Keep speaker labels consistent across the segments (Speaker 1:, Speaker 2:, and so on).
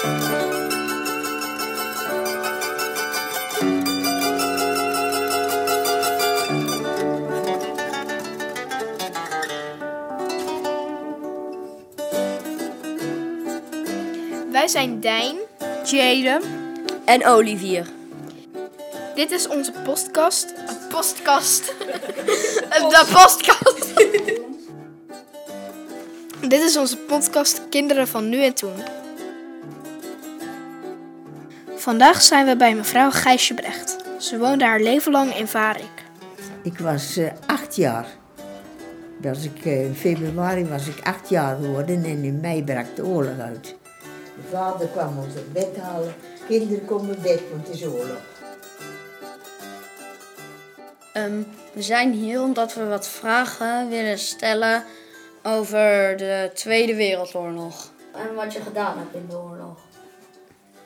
Speaker 1: Wij zijn Dijn.
Speaker 2: Jaden.
Speaker 3: En Olivier.
Speaker 1: Dit is onze postkast. Een postkast. De postkast. Dit is onze podcast Kinderen van Nu en Toen. Vandaag zijn we bij mevrouw Gijsje Brecht. Ze woonde haar leven lang in Varik.
Speaker 4: Ik was eh, acht jaar. Was ik, eh, in februari was ik acht jaar geworden en in mei brak de oorlog uit. Mijn vader kwam ons op bed halen. Kinderen komen op bed, want het is oorlog.
Speaker 3: Ehm, we zijn hier omdat we wat vragen willen stellen over de Tweede Wereldoorlog. En wat je gedaan hebt in de oorlog.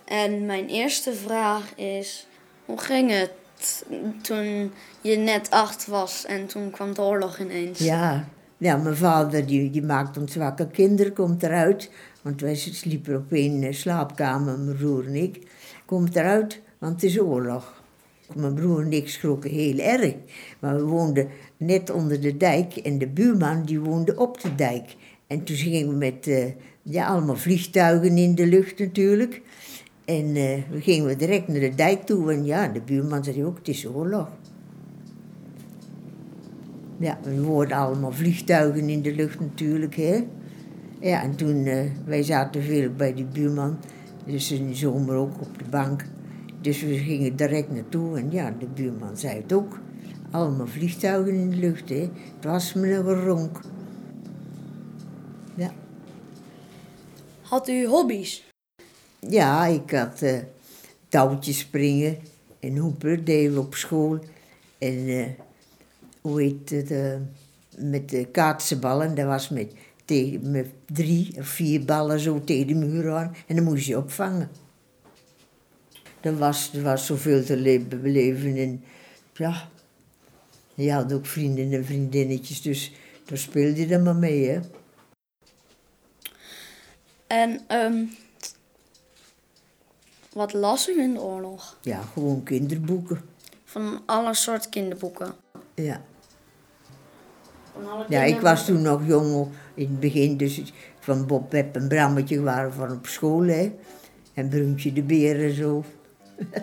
Speaker 3: En mijn eerste vraag is: hoe ging het toen je net acht was en toen kwam de oorlog ineens?
Speaker 4: Ja, ja mijn vader die, die maakt ons wakker. Kinderen komt eruit, want wij sliepen op één eh, slaapkamer, mijn broer en ik. Komt eruit, want het is oorlog. Mijn broer en ik schrokken heel erg. Maar we woonden net onder de dijk en de buurman die woonde op de dijk. En toen gingen we met eh, ja, allemaal vliegtuigen in de lucht natuurlijk. En eh, we gingen we direct naar de dijk toe. En ja, de buurman zei ook, het is oorlog. Ja, we hoorden allemaal vliegtuigen in de lucht natuurlijk, hè. Ja, en toen, eh, wij zaten veel bij die buurman. Dus in de zomer ook op de bank. Dus we gingen direct naartoe. En ja, de buurman zei het ook. Allemaal vliegtuigen in de lucht, hè. Het was me een geronk. Ja.
Speaker 3: Had u hobby's?
Speaker 4: Ja, ik had eh touwtjes springen en we op school. En eh, hoe heet het, eh, met de kaatsenballen, dat was met, met drie of vier ballen zo tegen de muur aan. En dan moest je opvangen. Er was, was zoveel te le- beleven en ja, je had ook vrienden en vriendinnetjes, dus daar speelde je dan maar mee, hè.
Speaker 3: En ehm, wat las u in de oorlog?
Speaker 4: Ja, gewoon kinderboeken.
Speaker 3: Van alle soorten kinderboeken.
Speaker 4: Ja. Ja, ik was toen nog jong in het begin, dus van Bob, Web en Brammetje waren van op school, hè. En Bruntje de Beer en zo.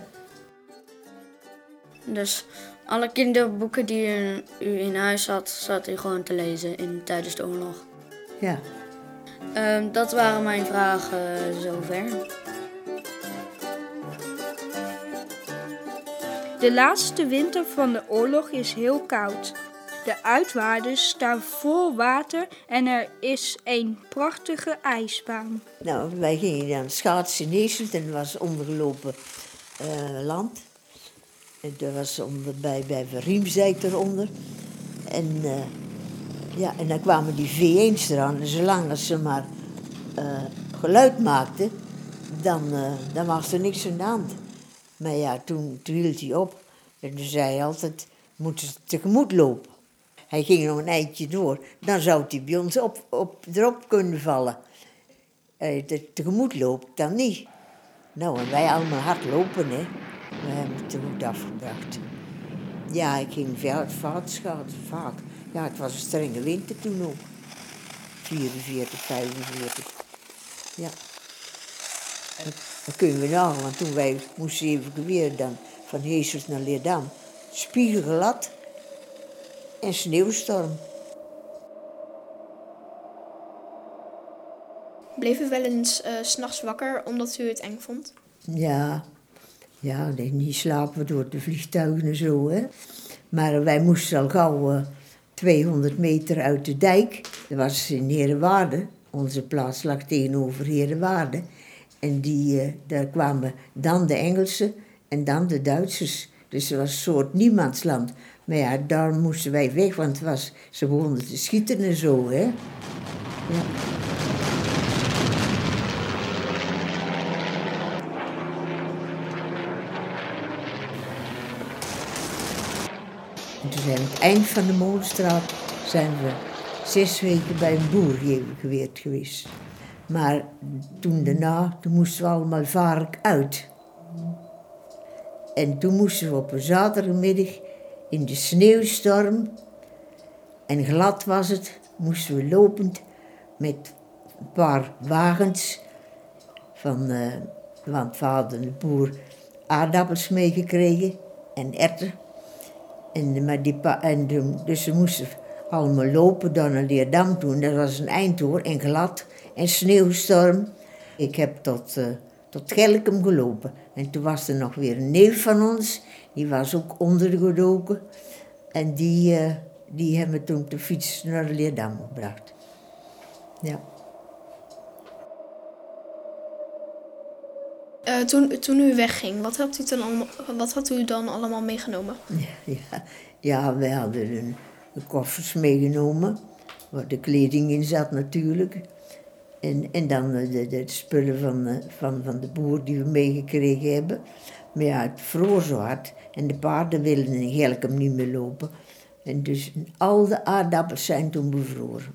Speaker 3: Dus alle kinderboeken die u, u in huis had, zat u gewoon te lezen in, tijdens de oorlog.
Speaker 4: Ja.
Speaker 3: Ehm, dat waren mijn vragen zover.
Speaker 2: De laatste winter van de oorlog is heel koud. De uitwaarders staan vol water en er is een prachtige ijsbaan.
Speaker 4: Nou, wij gingen dan schaatsen Heeselt en was ondergelopen eh, land. En was onder, bij, bij Verriemzijk eronder. En, eh, ja, en dan kwamen die V1's eraan. En zolang ze maar eh, geluid maakten, dan, dan was er niks aan de hand. Maar ja, toen, toen hield hij op. En toen zei hij altijd, moeten ze tegemoet lopen. Hij ging nog een eindje door. Dan zou hij bij ons op, op, erop kunnen vallen. Tegemoet loopt dan niet. Nou, en wij allemaal hard lopen, hè. We hebben het te afgebracht. Ja, ik ging schaatsen, vaak. Ja, het was een strenge winter toen ook. 44, 45. Ja. Dat, dat kunnen we nagaan, want toen wij moesten evacueren dan van Heesels naar Leerdam. Spiegelglad en sneeuwstorm.
Speaker 1: Bleef u wel eens eh, s s'nachts wakker omdat u het eng vond?
Speaker 4: Ja, ja niet slapen door de vliegtuigen en zo. Hè. Maar wij moesten al gauw eh, 200 meter uit de dijk. Dat was in Herenwaarde. Onze plaats lag tegenover Herenwaarde. En die, eh, daar kwamen dan de Engelsen en dan de Duitsers. Dus het was een soort niemandsland. Maar ja, daar moesten wij weg, want het was, ze begonnen te schieten en zo. Hè. Ja. En toen zijn we aan het eind van de Molenstraat zijn we zes weken bij een boer geweerd geweest. Maar toen daarna, toen moesten we allemaal vark uit. En toen moesten we op een zaterdagmiddag in de sneeuwstorm, en glad was het, moesten we lopend met een paar wagens van, uh, want we hadden de boer aardappels meegekregen en erten. En, maar die, en dus ze moesten allemaal lopen dan naar Leerdam toen. Dat was een eindtoer en glad en sneeuwstorm. Ik heb tot, uh, tot Gelkum gelopen. En toen was er nog weer een neef van ons, die was ook ondergedoken. En die, uh, die hebben toen de fiets naar Leerdam gebracht. Ja.
Speaker 1: Uh, toen, toen u wegging, wat had u, dan allemaal, wat had u dan allemaal meegenomen?
Speaker 4: Ja, ja, ja we hadden een, een koffers meegenomen, waar de kleding in zat natuurlijk. En, en dan de, de, spullen van, van, van de boer die we meegekregen hebben. Maar ja, het vroor zo hard en de paarden wilden in Gelkum niet meer lopen. En dus al de aardappels zijn toen bevroren.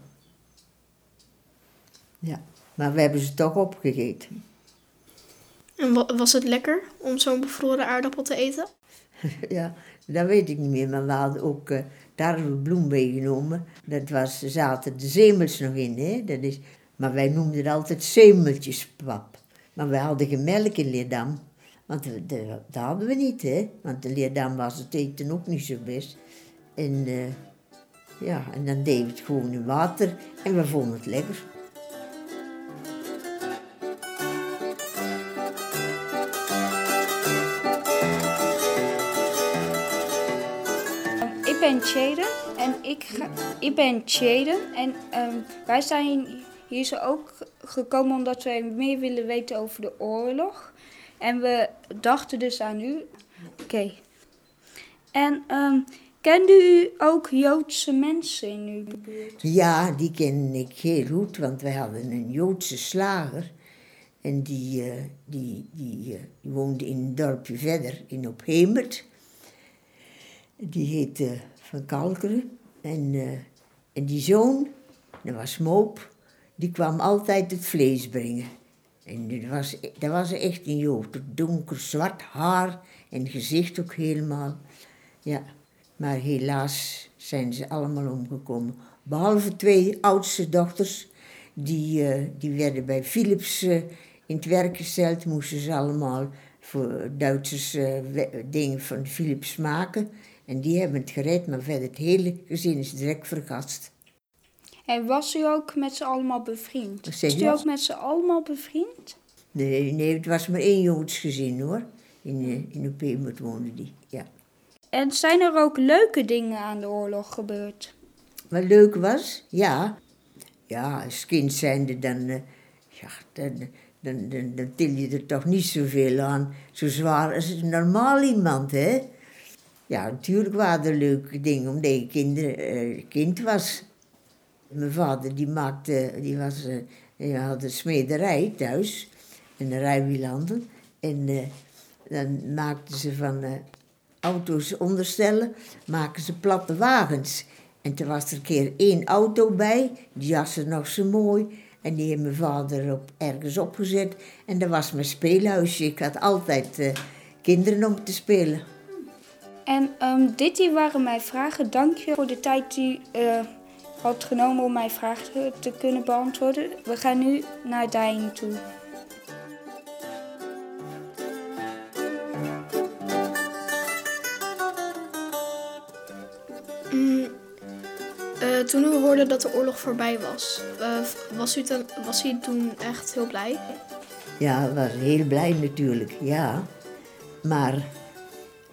Speaker 4: Ja, maar we hebben ze toch opgegeten.
Speaker 1: En was het lekker om zo'n bevroren aardappel te eten?
Speaker 4: ja, dat weet ik niet meer, maar we hadden ook uh, tarwebloem meegenomen. Dat was, zaten de zemels nog in, hè. Dat is, maar wij noemden het altijd zemeltjespap. Maar we hadden geen melk in Leerdam. Want dat hadden we niet, hè. Want in Leerdam was het eten ook niet zo best. En, uh, ja, en dan deden we het gewoon in water en we vonden het lekker.
Speaker 2: Ik ben Chaden en ik, ga, ik ben Chaden en um, wij zijn hier zo ook gekomen omdat wij meer willen weten over de oorlog. En we dachten dus aan u. Oké. En um, kende u ook Joodse mensen in uw buurt?
Speaker 4: Ja, die ken ik heel goed, want wij hadden een Joodse slager. En die, uh, die, die, uh, die woonde in een dorpje verder, in Ophemert. Die heette Van Kalkeren. En, uh, en die zoon, dat was Moop, die kwam altijd het vlees brengen. En dat was, dat was echt een Jood. Donker zwart haar en gezicht ook helemaal. Ja, maar helaas zijn ze allemaal omgekomen. Behalve twee oudste dochters, die, uh, die werden bij Philips uh, in het werk gesteld. Moesten ze allemaal voor Duitsers dingen van Philips maken. En die hebben het gered, maar verder het hele gezin is direct vergast.
Speaker 2: En was u ook met ze allemaal bevriend? Was u ook met ze allemaal bevriend?
Speaker 4: Nee, nee, het was maar één Joods gezin hoor. In, in de Peemert woonde die, ja.
Speaker 2: En zijn er ook leuke dingen aan de oorlog gebeurd?
Speaker 4: Wat leuk was? Ja. Ja, als kind zijnde dan, uh, ja, dan, dan, dan, dan til je er toch niet zoveel aan. Zo zwaar als een normaal iemand, hè. Ja, natuurlijk waren er leuke dingen omdat ik uh, kind was. Mijn vader die maakte, die, was, uh, die had een smederij thuis, in de rijwielanden. En uh, dan maakten ze van auto's onderstellen, maken ze platte wagens. En toen was er een keer één auto bij, die was er nog zo mooi. En die heeft mijn vader op, ergens opgezet. En dat was mijn speelhuisje. Ik had altijd kinderen om te spelen.
Speaker 2: En um, dit hier waren mijn vragen. Dank je voor de tijd die uh, had genomen om mijn vragen te kunnen beantwoorden. We gaan nu naar Dijn toe.
Speaker 1: Mm, uh, toen u hoorde dat de oorlog voorbij was, uh, was, u ten, was u toen echt heel blij?
Speaker 4: Ja, was heel blij natuurlijk, ja. Maar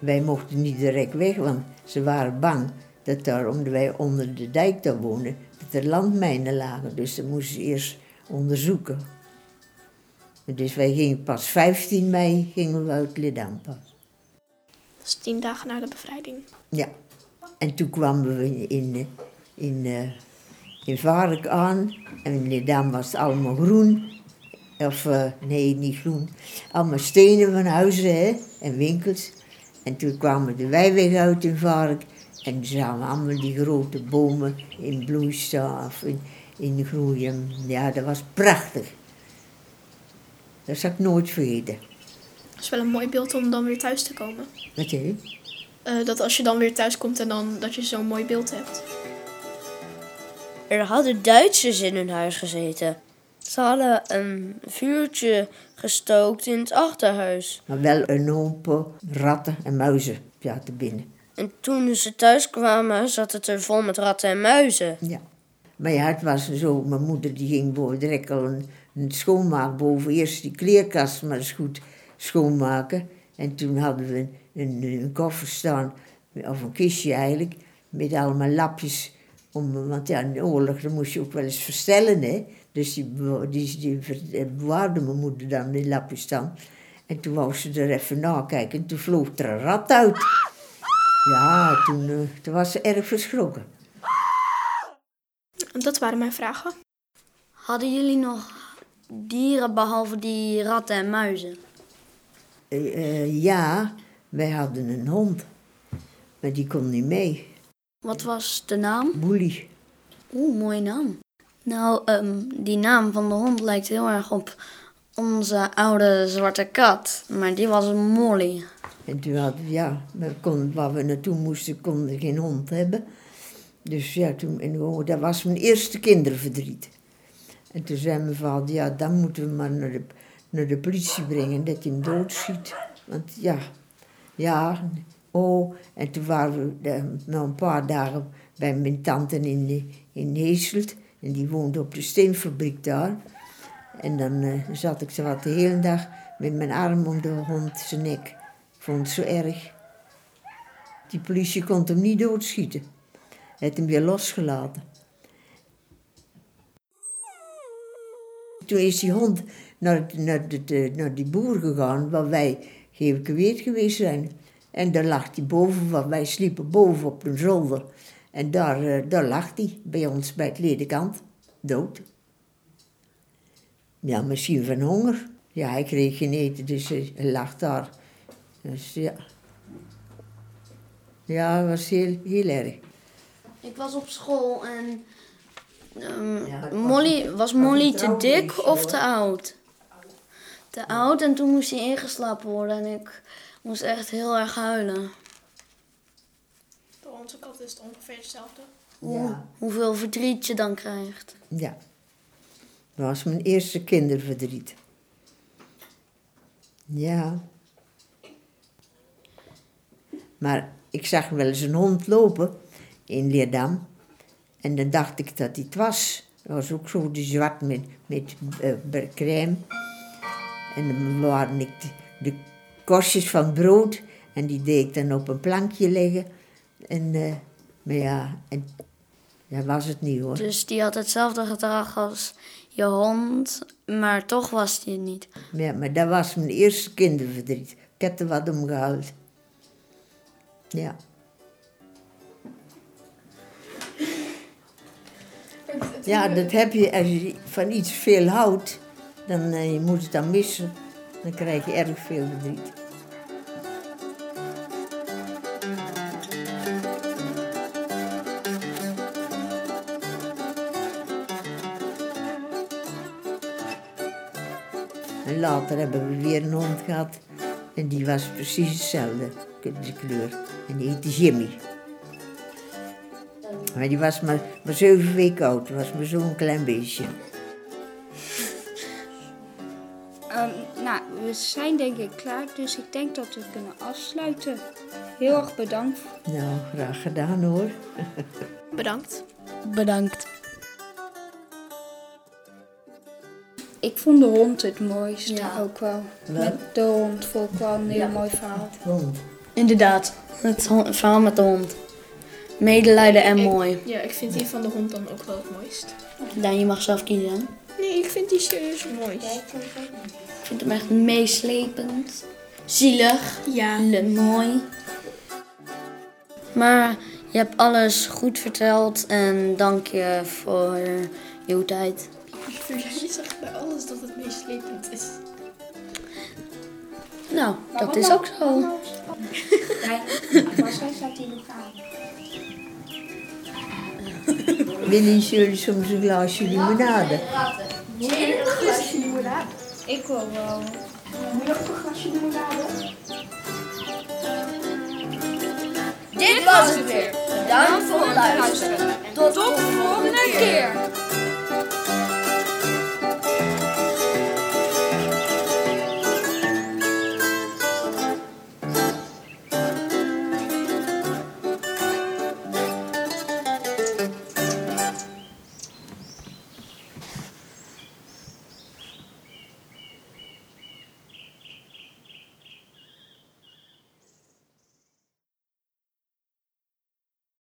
Speaker 4: wij mochten niet direct weg, want ze waren bang dat daar, omdat wij onder de dijk daar woonden, dat er landmijnen lagen. Dus dat moesten ze eerst onderzoeken. Dus wij gingen pas 15 mei gingen we uit Ledam pas.
Speaker 1: Dat is tien dagen na de bevrijding.
Speaker 4: Ja. En toen kwamen we in, in, in, uh, in Vark aan. En in Ledam was het allemaal groen. Of, uh, nee, niet groen. Allemaal stenen van huizen hè, en winkels. En toen kwamen de weiweg uit in Vark. En zagen we allemaal die grote bomen in bloei staan of in, in groeien. Ja, dat was prachtig. Dat zal ik nooit vergeten.
Speaker 1: Dat is wel een mooi beeld om dan weer thuis te komen.
Speaker 4: Weet je?
Speaker 1: Eh, dat als je dan weer thuis komt en dan dat je zo'n mooi beeld hebt.
Speaker 3: Er hadden Duitsers in hun huis gezeten. Ze hadden een vuurtje gestookt in het achterhuis.
Speaker 4: Maar wel een hoop ratten en muizen zaten binnen.
Speaker 3: En toen ze thuis kwamen, zat het er vol met ratten en muizen.
Speaker 4: Ja. Maar ja, het was zo, mijn moeder die ging boven direct al een, een schoonmaak boven. Eerst die kleerkast maar eens goed schoonmaken. En toen hadden we een, een, een koffer staan, of een kistje eigenlijk, met allemaal lapjes. Om, want ja, in de oorlog dan moest je ook wel eens verstellen, hè. Dus die, die, die ver- bewaarde mijn moeder dan die lapjes dan. En toen wou ze er even nakijken en toen vloog er een rat uit. Ja, toen, eh, toen was ze erg verschrokken.
Speaker 1: Dat waren mijn vragen.
Speaker 3: Hadden jullie nog dieren behalve die ratten en muizen?
Speaker 4: Eh, eh, ja, wij hadden een hond. Maar die kon niet mee.
Speaker 3: Wat was de naam?
Speaker 4: Boelie.
Speaker 3: Oeh, mooie naam. Nou, ehm, die naam van de hond lijkt heel erg op onze oude zwarte kat. Maar die was een Molly.
Speaker 4: En toen hadden ja, we kon, waar we naartoe moesten, konden geen hond hebben. Dus ja, toen, en dat was mijn eerste kinderverdriet. En toen zei mijn vader, ja, dan moeten we maar naar de, naar de politie brengen, dat hij hem doodschiet. Want ja, ja, oh, en toen waren we eh, na een paar dagen bij mijn tante in, in Heeselt. En die woonde op de steenfabriek daar. En dan eh, zat ik zo wat de hele dag met mijn arm om de hond zijn nek. Ik vond het zo erg. Die politie kon hem niet doodschieten. Hij had hem weer losgelaten. Toen is die hond naar, naar, de, naar die boer gegaan waar wij geëvacueerd geweest zijn. En daar lag hij boven, waar wij sliepen boven op een zolder. En daar, eh, daar lag hij, bij ons bij het ledekant, dood. Ja, misschien van honger. Ja, hij kreeg geen eten, dus hij lag daar. Dus ja. Ja, het was heel, heel erg.
Speaker 3: Ik was op school en ehm,
Speaker 4: Ja,
Speaker 3: Molly,
Speaker 4: een-
Speaker 3: was Molly te dik of te oud? Te oud en toen moest hij ingeslapen worden en ik moest echt heel erg huilen.
Speaker 1: Onze kat is het ongeveer hetzelfde.
Speaker 4: Ja.
Speaker 3: Hoeveel verdriet je dan krijgt.
Speaker 4: Ja. Dat was mijn eerste kinderverdriet. Ja. Maar ik zag wel eens een hond lopen in Leerdam. En dan dacht ik dat hij het was. Dat was ook zo die zwart met, met eh, crème. En dan waren ik de, de korstjes van brood. En die deed ik dan op een plankje leggen. En, eh, maar ja, en, dat was het niet hoor.
Speaker 3: Dus die had hetzelfde gedrag als je hond, maar toch was die het niet.
Speaker 4: Ja, maar dat was mijn eerste kinderverdriet. Ik heb er wat om gehuild. Ja. Ja, dat heb je als je van iets veel houdt, dan eh, je moet het dan missen. Dan krijg je erg veel verdriet. En later hebben we weer een hond gehad. En die was precies hetzelfde, de kleur. En die heette Jimmy. Maar die was maar, maar zeven weken oud. was maar zo'n klein beestje.
Speaker 2: Ehm, nou, we zijn denk ik klaar, dus ik denk dat we kunnen afsluiten. Heel erg bedankt.
Speaker 4: Nou, graag gedaan hoor.
Speaker 1: Bedankt.
Speaker 3: Bedankt.
Speaker 2: Ik vond de hond het mooiste
Speaker 3: Ja.
Speaker 2: ook wel. Met de hond vond ik wel een heel mooi verhaal.
Speaker 4: Hond.
Speaker 3: Inderdaad, het verhaal met de hond. Medelijden en mooi.
Speaker 1: Ja, ik vind die van de hond dan ook wel het mooist.
Speaker 3: Daan, je mag zelf kiezen.
Speaker 1: Nee, ik vind die serieus het mooist.
Speaker 3: Ik vind hem echt meeslepend. Zielig.
Speaker 1: Ja.
Speaker 3: Le- Mooi. Maar je hebt alles goed verteld en dank je voor je tijd.
Speaker 1: Je zegt bij alles dat het meeslepend is.
Speaker 3: Nou, dat is ook zo.
Speaker 2: Waarschijnlijk staat hij nog aan.
Speaker 4: Willen jullie soms een glaasje limonade?
Speaker 2: Ik wil wel.
Speaker 1: Moet je ook een glasje limonade?
Speaker 3: Dit was het weer. Bedankt voor het luisteren. Tot de volgende keer.